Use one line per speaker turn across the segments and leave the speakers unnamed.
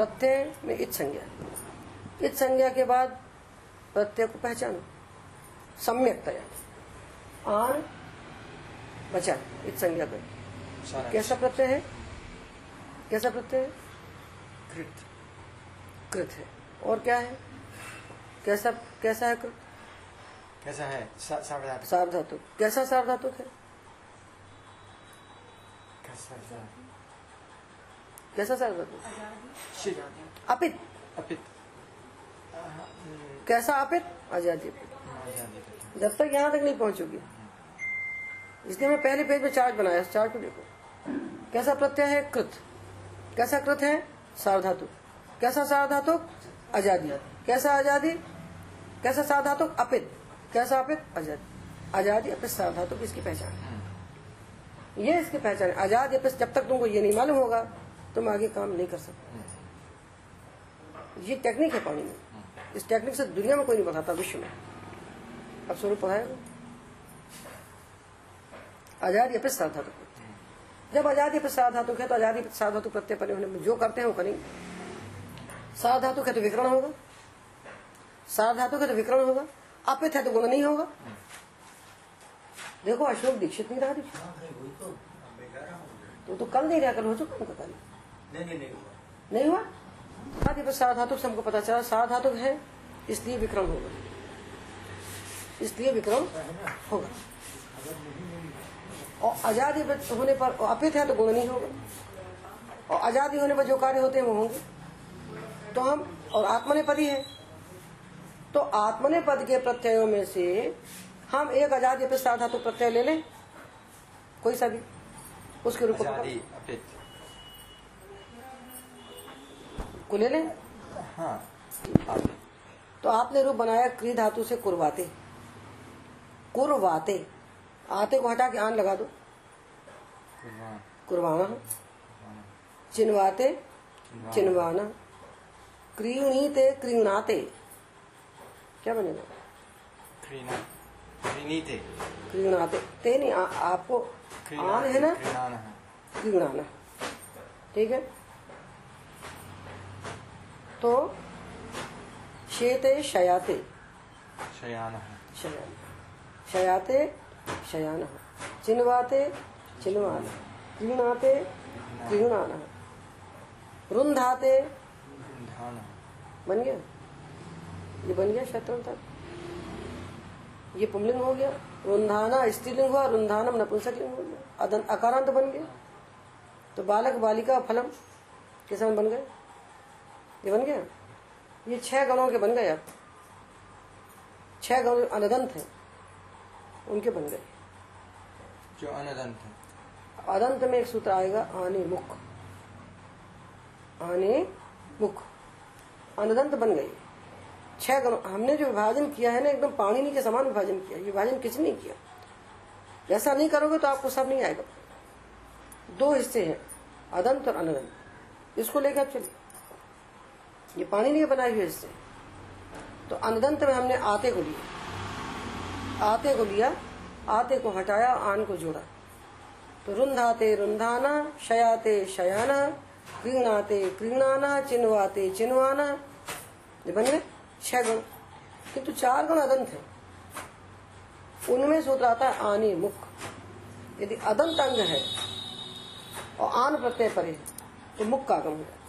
प्रत्यय में इत संज्ञा। इत संज्ञा के बाद प्रत्यय को पहचानो। सम्यकतया। आन बचा इत संज्ञा पे कैसा प्रत्यय है? कैसा प्रत्यय? है
कृत।
कृत है। और क्या है? कैसा कैसा है कृत?
कैसा है? सार्वधातुक
कैसा सार्वधातुक है?
कैसा?
कैसा सार्वधातुक अपित।
अपित।
कैसा अपित? आज़ादी। जब तक यहाँ तक नहीं पहुंचोगी। इसलिए मैं पहले पेज में चार्ट बनाया चार्ट को देखो। कैसा प्रत्यय है? कृत। कैसा कृत है? सावधातु। कैसा सावधातुक आज़ादी। कैसा आज़ादी? कैसा सावधातुक अपित। कैसा अपित? आज़ादी। आज़ादी अपित सावधातुक इसकी पहचान। है ये इसकी पहचान है। आज़ाद अपित जब तक तुमको ये नहीं मालूम होगा। तुम आगे काम नहीं कर सकते। ये टेक्निक है पानी में। इस टेक्निक से दुनिया में कोई नहीं बताता विश्व में। अब स्वरूप पढ़ाएगा आज़ादी अपित सावधातुक जब आज़ादी पे साधातुक है तो आज़ादी पे साधातुक प्रत्यय परे होने में जो करते हैं वो करेंगे। साधातुक है तो विकरण होगा। साधातुक है तो विकरण होगा। अपित है तो गुण नहीं होगा। देखो अशोक दीक्षित नहीं रहा दीक्षित।
हाँ तो।
तो, तो कल नहीं रहा कल हो चुका उनका कल
नहीं नहीं नहीं हुआ।
नहीं हुआ? आदि पे साधातुक से हमको पता चला साधातुक है इसलिए विक्रम होगा। इसलिए विक्रम होगा। और आज़ादी होने पर अपित है तो गुण नहीं होगा। और आज़ादी होने पर जो कार्य होते हैं वो होंगे। तो हम और आत्मनेपदी है। तो आत्मनेपद के प्रत्ययों में से हम एक आज़ादी पे साधातु प्रत्यय ले लें। कोई सा भी उसके रूप को को ले लें।
हाँ।
तो आपने रूप बनाया क्री धातु से कुरवाते। कुरवाते। आते को हटा के आन लगा दो। कुरवाना। चिन्वाते। चिन्वाना। क्रीणीते क्रीणाते। क्या बनेगा
क्रीना
क्रीणाते। ते नहीं आ, आपको आन है ना?
क्रीणाना।
ठीक है? तो शेते शयाते
शयान
शयान शयाते शयान चिन्वाते चिन्वान। क्रीणाते क्रीणान। रुंधाते बन गया? ये बन गया शत्रु तक? ये पुमलिंग हो गया। रुंधाना स्त्रीलिंग हुआ रुंधानम नपुंसकलिंग हो गया। अकारांत बन गया। तो बालक बालिका फलम किसान बन गए? ये बन गया? ये छह गणों के बन गए अब। छह गण अनदंत है। उनके बन गए।
जो अनदंत है।
अदंत में एक सूत्र आएगा आने मुख। आने मुख। अनदंत बन गई छह गण हमने जो विभाजन किया है ना एकदम पाणिनि के समान विभाजन किया ये विभाजन किसी ने किया? ऐसा नहीं करोगे तो आपको सब नहीं आएगा। दो हिस्से हैं अदंत और अनदंत। इसको लेकर आप चलिए। ये पाणिनि के बनाए हुए इससे। तो अनदंत में हमने आते को लिया। आते को लिया, आते को हटाया, आन को जोड़ा। तो रुंधाते रुंधाना, शयाते शयाना, क्रीणाते क्रीणाना चिन्वाते चिन्वाना ये बन गए छह गुण। किंतु चार गुण अदंत है। उनमें सूत्र आता है आनी मुख। यदि अदंत अंग है और आन प्रत्यय परे तो मुख का आगम हो। जाता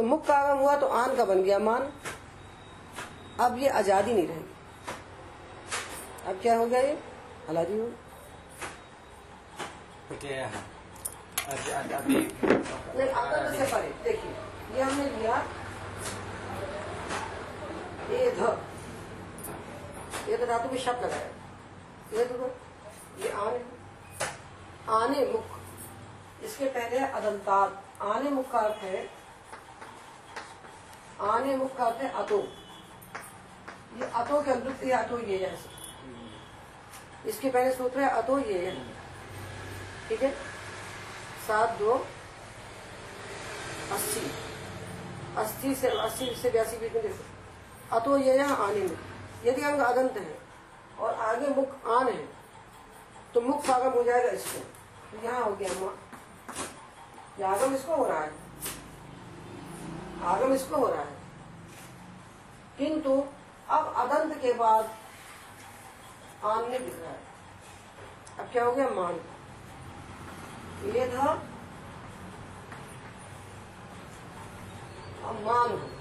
तो मुख का आगम हुआ तो आन का बन गया मान। अब ये आज़ादी नहीं रहेगी। अब क्या हो गया ये? आज़ादी हो। परे देखिए ये हमने लिया। ये ध। ये तो धातु शब्द लगाया ये तो ये आने आने मुख। इसके पहले अदंतात आने मुख का अर्थ है आने मुख का अर्थ है अतो। ये अतो के अनुरूप ये अतो ये है। इसके पहले सूत्र है अतो ये है। ठीक है? सात, दो, अस्सी। अस्सी से अस्सी से बयासी बीच में देखो। अतो ये यहाँ आने में। यदि अंग अदंत है और आगे मुख आन है तो मुख का आगम हो जाएगा इसको तो यहाँ हो गया माँ ये आगम इसको हो रहा है। आगम इसको हो रहा है। किंतु अब अदंत के बाद आन नहीं दिख रहा है। अब क्या हो गया? मान। ये था अब मान।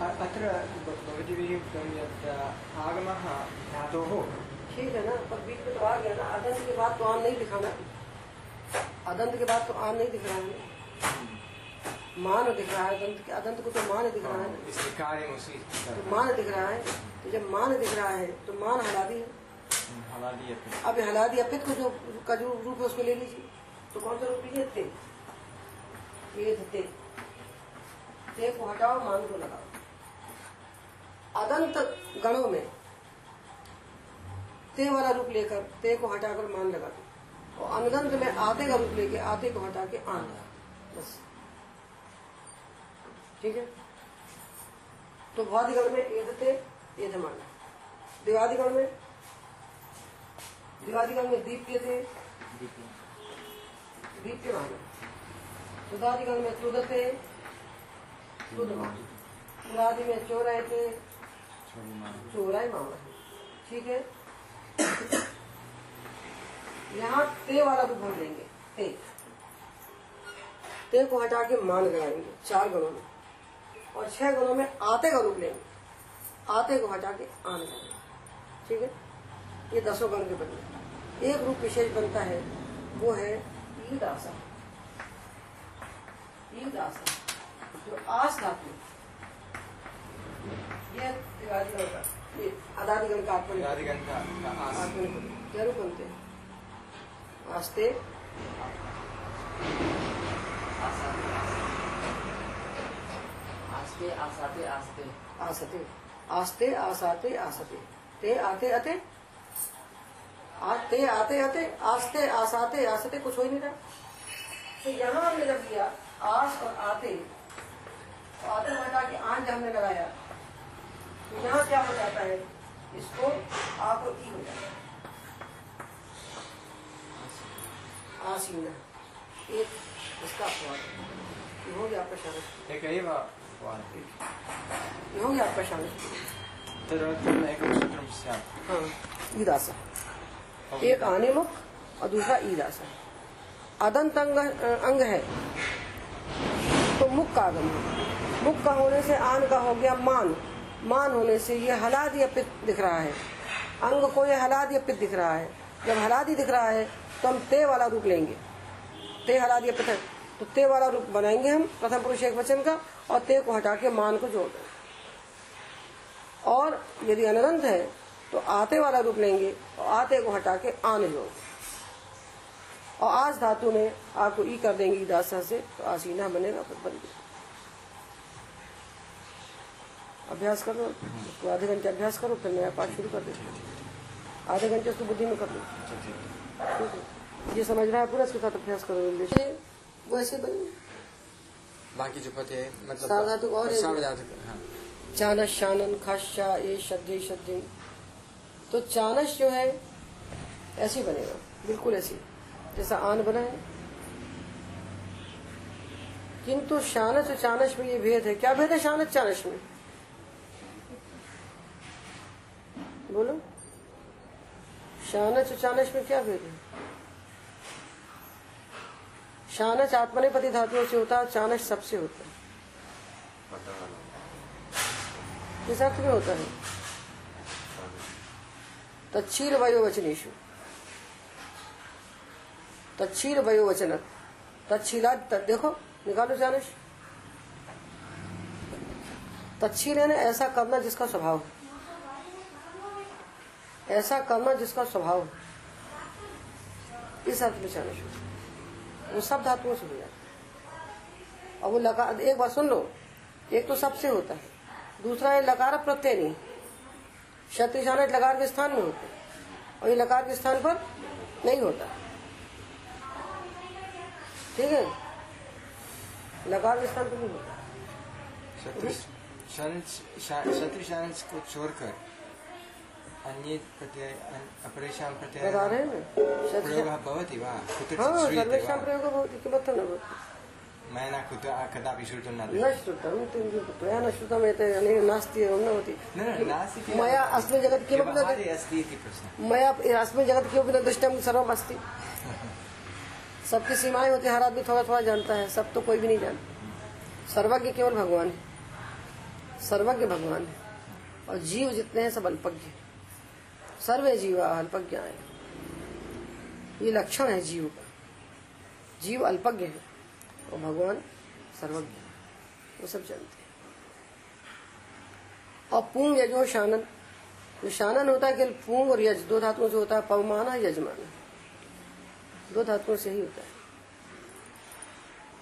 अत्र आगमः धातोः।
ठीक है ना? पर बीच में तो आ गया ना। अदंत के बाद तो आन नहीं दिखाना। अदंत के बाद तो आन नहीं दिख रहा है। मान दिख रहा है अदंत के अदंत को तो मान दिख रहा है।
उसी।
तो मान दिख रहा है तो जब मान दिख रहा है तो मान हला दी। है अब ये हला दिया पित को जो का जो रूप है उसको ले लीजिए। तो कौन सा रूप लीजिए ते ये ते ते को हटाओ मान को लगाओ। अदंत गणों में ते वाला रूप लेकर ते को हटाकर मान लगा दो। और अनगंत में आते का रूप लेके आते को हटा के आन लगा बस। ठीक है? तो वादिगण में एदते एधमान दिवादिगण में दिवादिगण में दीप्य थे दीप्य मान सुधादिगण में तुदते तुदमान पुरादि में चोराए थे चोराए मामा ठीक है? यहाँ ते वाला रूप हम लेंगे ते। ते को हटा के मान लगाएँगे चार गणों में। और छह गणों में आते का रूप लेंगे। आते को हटा के आन लगाएँगे ठीक है? ये दसों गण के बदले। एक रूप विशेष बनता है वो है ईद आशा जो आस धातु ये त्रिवादिगण का ये अदादिगण का क्या रूप बनते हैं? आस्ते।
आस्ते आसाते आस्ते।
आसते आस्ते आसाते आसते। ते आते अते आते आते। अते आस्ते आसाते आसते कुछ हो ही नहीं रहा। तो यहाँ हमने जब दिया आस और आते। तो आते हटा के आन जब हमने लगाया। तो यहाँ क्या हो जाता है? इसको आ को ई हो जाता है। आसीना एक इसका अपवाद हो। गया आपका शानस
एक एव वाक्यं।
हो। आपका शानस
तदर्थम् एकं
हाँ ईदासा और दूसरा ईदासा अदंत अंग अंग है। तो मुख का आगम है। मुख का होने से आन का हो गया मान। मान होने से ये हलाद या पित दिख रहा है। अंग को ये हलाद या पित दिख रहा है। जब हलादी दिख रहा है तो हम ते वाला रूप लेंगे। ते हलाद या पित है। तो ते वाला रूप बनाएँगे हम प्रथम पुरुष एक वचन का और ते को हटा के मान को जोड़ देंगे। और यदि अनंत है तो आते वाला रूप लेंगे और आते को हटा के आने जोड़ और आज धातु में आपको ई कर देंगे दासा से तो आसीना बनेगा फिर बन गया। अभ्यास करो उसको आधे घंटे अभ्यास करो फिर नया पाठ शुरू कर दो। आधे घंटे उसको बुद्धि में कर ठीक। है। ये समझ रहा है पूरा इसके साथ अभ्यास करो वो ऐसे बने
बाकी जो पते मतलब
सावधातुक और है।
सावधातुक, हाँ
चानस शानन खाशा ए शब्दे शब्दे। तो चानस जो है ऐसे बनेगा। बिल्कुल ऐसी जैसा आन बना है। किंतु शानस और चानस में ये भेद है। क्या भेद है शानस चानस में? बोलो। शानच और चानस में क्या भेद है? शानच आत्मनेपति धातुओं से होता है चानच सबसे होता है। किस अर्थ में होता है। तच्छील वयोवचनेशु तच्छील वयोवचन तच्छीला देखो, निकालो चानस तच्छील है ना, ऐसा करना जिसका स्वभाव है। ऐसा करना जिसका स्वभाव है। इस अर्थ में चानस होता है। वो सब धातुओं से हो जाता और वो लकार एक बात सुन लो। एक तो सबसे होता है। दूसरा, ये लकार प्रत्यय नहीं। शक्तिशानक लकार के स्थान में होते और ये लकार के स्थान पर नहीं होता। ठीक है? लकार के स्थान पर नहीं होता।
शत्रु- को छोड़कर अन्ये प्रत्यय अपरेषां प्रत्यय
हैं
प्रयोगः भवति वा? कुत्रचित्
हाँ
श्रूयते
सर्वेक्षां
वा
प्रयोग भवति किमर्थं न भवति?
मया न कदापि श्रुतं न
न श्रुतं त्वया न श्रुतम् अनेन नास्ति एवं न भवति।
न न नास्ति किल?
मया अस्मिन् जगत् किमपि न
अस्ति इति प्रश्नः।
मया अस्मिन् जगत् किमपि न दृष्टं सर्वम् अस्ति। सबकी सीमाएँ होती है हर आदमी थोड़ा थोड़ा जानता है सब तो कोई भी नहीं जानता। सर्वज्ञ केवल भगवान है। सर्वज्ञ भगवान है। और जीव जितने हैं सब अल्पज्ञ सर्वे जीवा अल्पज्ञ है। ये लक्षण है जीव का। जीव अल्पज्ञ है और भगवान सर्वज्ञ वो सब जानते हैं। और पुंग यजो शानन। जो शानन होता है केवल पुंग और यज। दो धातुओं से होता है पवमाना, यजमाना। दो धातुओं से ही होता है।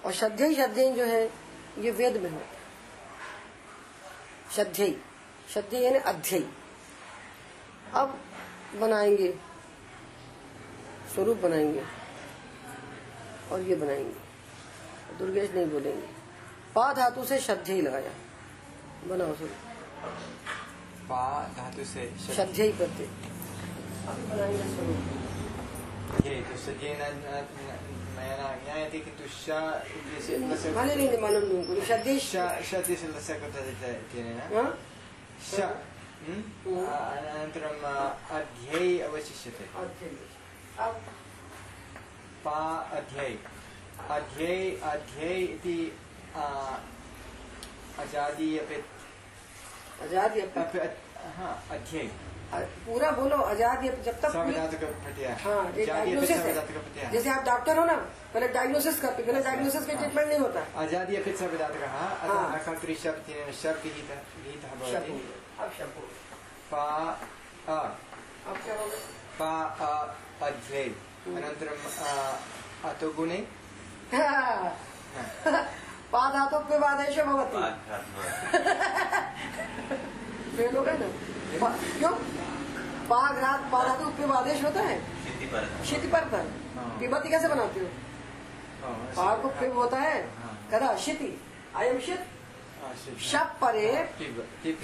और श्रद्धेय श्रद्धेय जो है, ये वेद में होता है। श्रद्धेय श्रद्धेय यानी अध्यय। अब बनाएँगे। स्वरूप बनाएँगे। और ये बनाएँगे। दुर्गेश नहीं बोलेंगे। पा धातु से श्रद्धेय लगाया। बनाओ स्वरूप
पा धातु से शब्द
श्रद्धेय करते। बनाएँगे स्वरूप।
ये तो लस्य
माने नहीं मालूम तुमको श्रद्धेय
श श
हाँ?
श हम्म? अनन्तरम् अध्यै अवशिष्यते। पा अध्यै। अध्यै अध्यै इति आ, अजादि अपि
आज़ादी अपनी
अपि हा अध्यै।
पूरा बोलो आज़ादी जब तक हाँ। ये डायग्नोसिस है। जैसे आप डॉक्टर हो ना पहले डायग्नोसिस करते बिना डायग्नोसिस के ट्रीटमेंट नहीं होता।
अजादि अपि सविधातुकः अतः
हाँ।
अकर्तरि शब्द विहितः
शब्द अब शब्द
पा अ।
अब क्या
पा अ अनन्तरम् अ, अतुगुणे।
भवती। फेल हो ना? पा- क्यों? पा रात पा धातु पे आदेश होता है? क्षिति पर। था
हाँ।
पिबती कैसे बनाते हो? पा को पिब होता है?
हाँ।
कदा? क्षिति अयम शीत। शप परे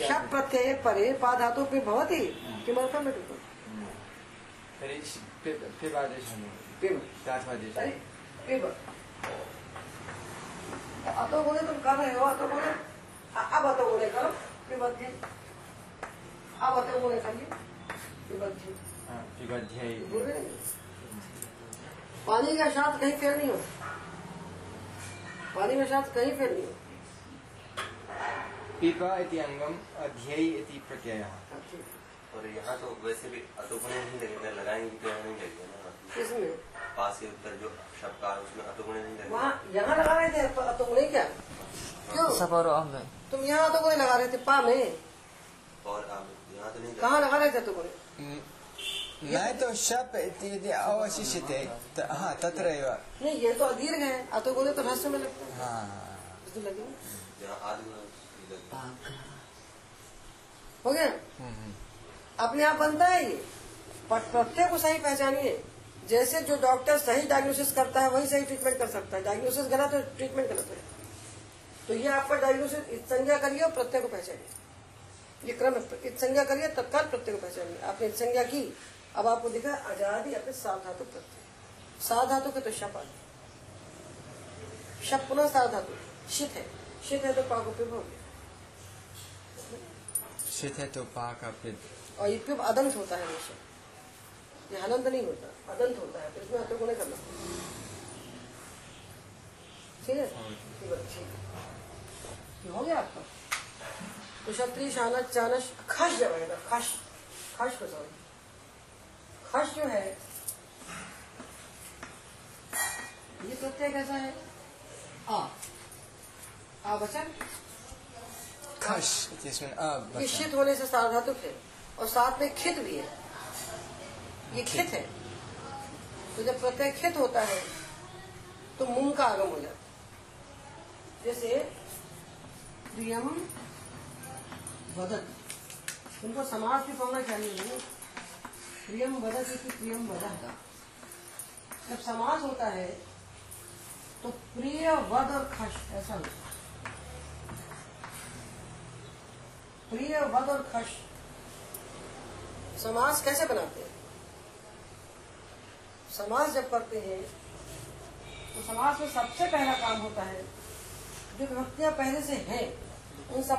शप प्रत्यय परे पा धातु पे भवती?
तर्हि पिबादेशः
पिब
दात्वादेशः
अतो बोले तुम कर रहे हो अतो बोले अब अतो बोले करो। पिबध्य अब अतो बोले करिए हैं? पानी का साथ कहीं फेल नहीं हो। पानी का साथ कहीं फेल नहीं हो।
पिब इति अङ्गम् अध्यै इति प्रत्ययः।
और यहाँ तो वैसे भी अतुगुण नहीं लगेगा लगाएँगे तो यहाँ नहीं लगेगा ना।
इसमें
पास से उत्तर जो शब्द का है, उसमें अतुगुण नहीं लगेगा।
वहाँ यहाँ लगा रहे थे तो अतो नहीं क्या? क्यों
सफ़र में
तुम यहाँ तो कोई लगा रहे थे पा में।
और यहाँ तो नहीं
कहाँ लगा रहे थे तुम
न तु शप् यदि अवशिष्यते त- हा तत्र
नहीं ये तो अदीर्घ है अतो बोले तो रहस्य में लगता है
हा
लगेगा
आदि
हो गया अपने आप बनता है ये पर प्रत्यय को सही पहचानिए जैसे जो डॉक्टर सही डायग्नोसिस करता है वही सही ट्रीटमेंट कर सकता है डायग्नोसिस गलत है ट्रीटमेंट गलत है तो ये आपका डायग्नोसिस संज्ञा करिए और प्रत्यय को पहचानिए ये क्रम संज्ञा करिए तत्काल प्रत्यय को पहचानिए। आपने संज्ञा की अब आपको दिखा आज़ादी अपने साव धातु प्रत्यय। साव धातु के तो शप आ शप पुनः साव धातु। शीत है। शीत है तो पाको पे हो गया।
शिथे तो पाक
और ये पिप अदंत होता है हमेशा। ये हलंत नहीं होता अदंत होता है। तो इसमें हत्या को नहीं करना। ठीक है? है, है। हो गया आपका। शानस चानस खश जब आएगा खश खश को सॉरी खश जो है ये प्रत्यय कैसा है? आ आ वचन?
खश
ये
वचन।
शीत होने से सार्वधातुक है और साथ में खित भी है। ये खित। है। तो जब प्रत्यय खित होता है तो मुँह का आगम हो जाता है। जैसे प्रियम वदत उनको समाज भी पढ़ना चाहिए? प्रियम वदत की प्रियम वदत जब समाज होता है तो प्रिय, वद और खश ऐसा होता है। प्रिय, वद और खश। समाज कैसे बनाते हैं? समाज जब करते हैं तो समाज में सबसे पहला काम होता है, जो व्यक्तियाँ पहले से हैं, उन सब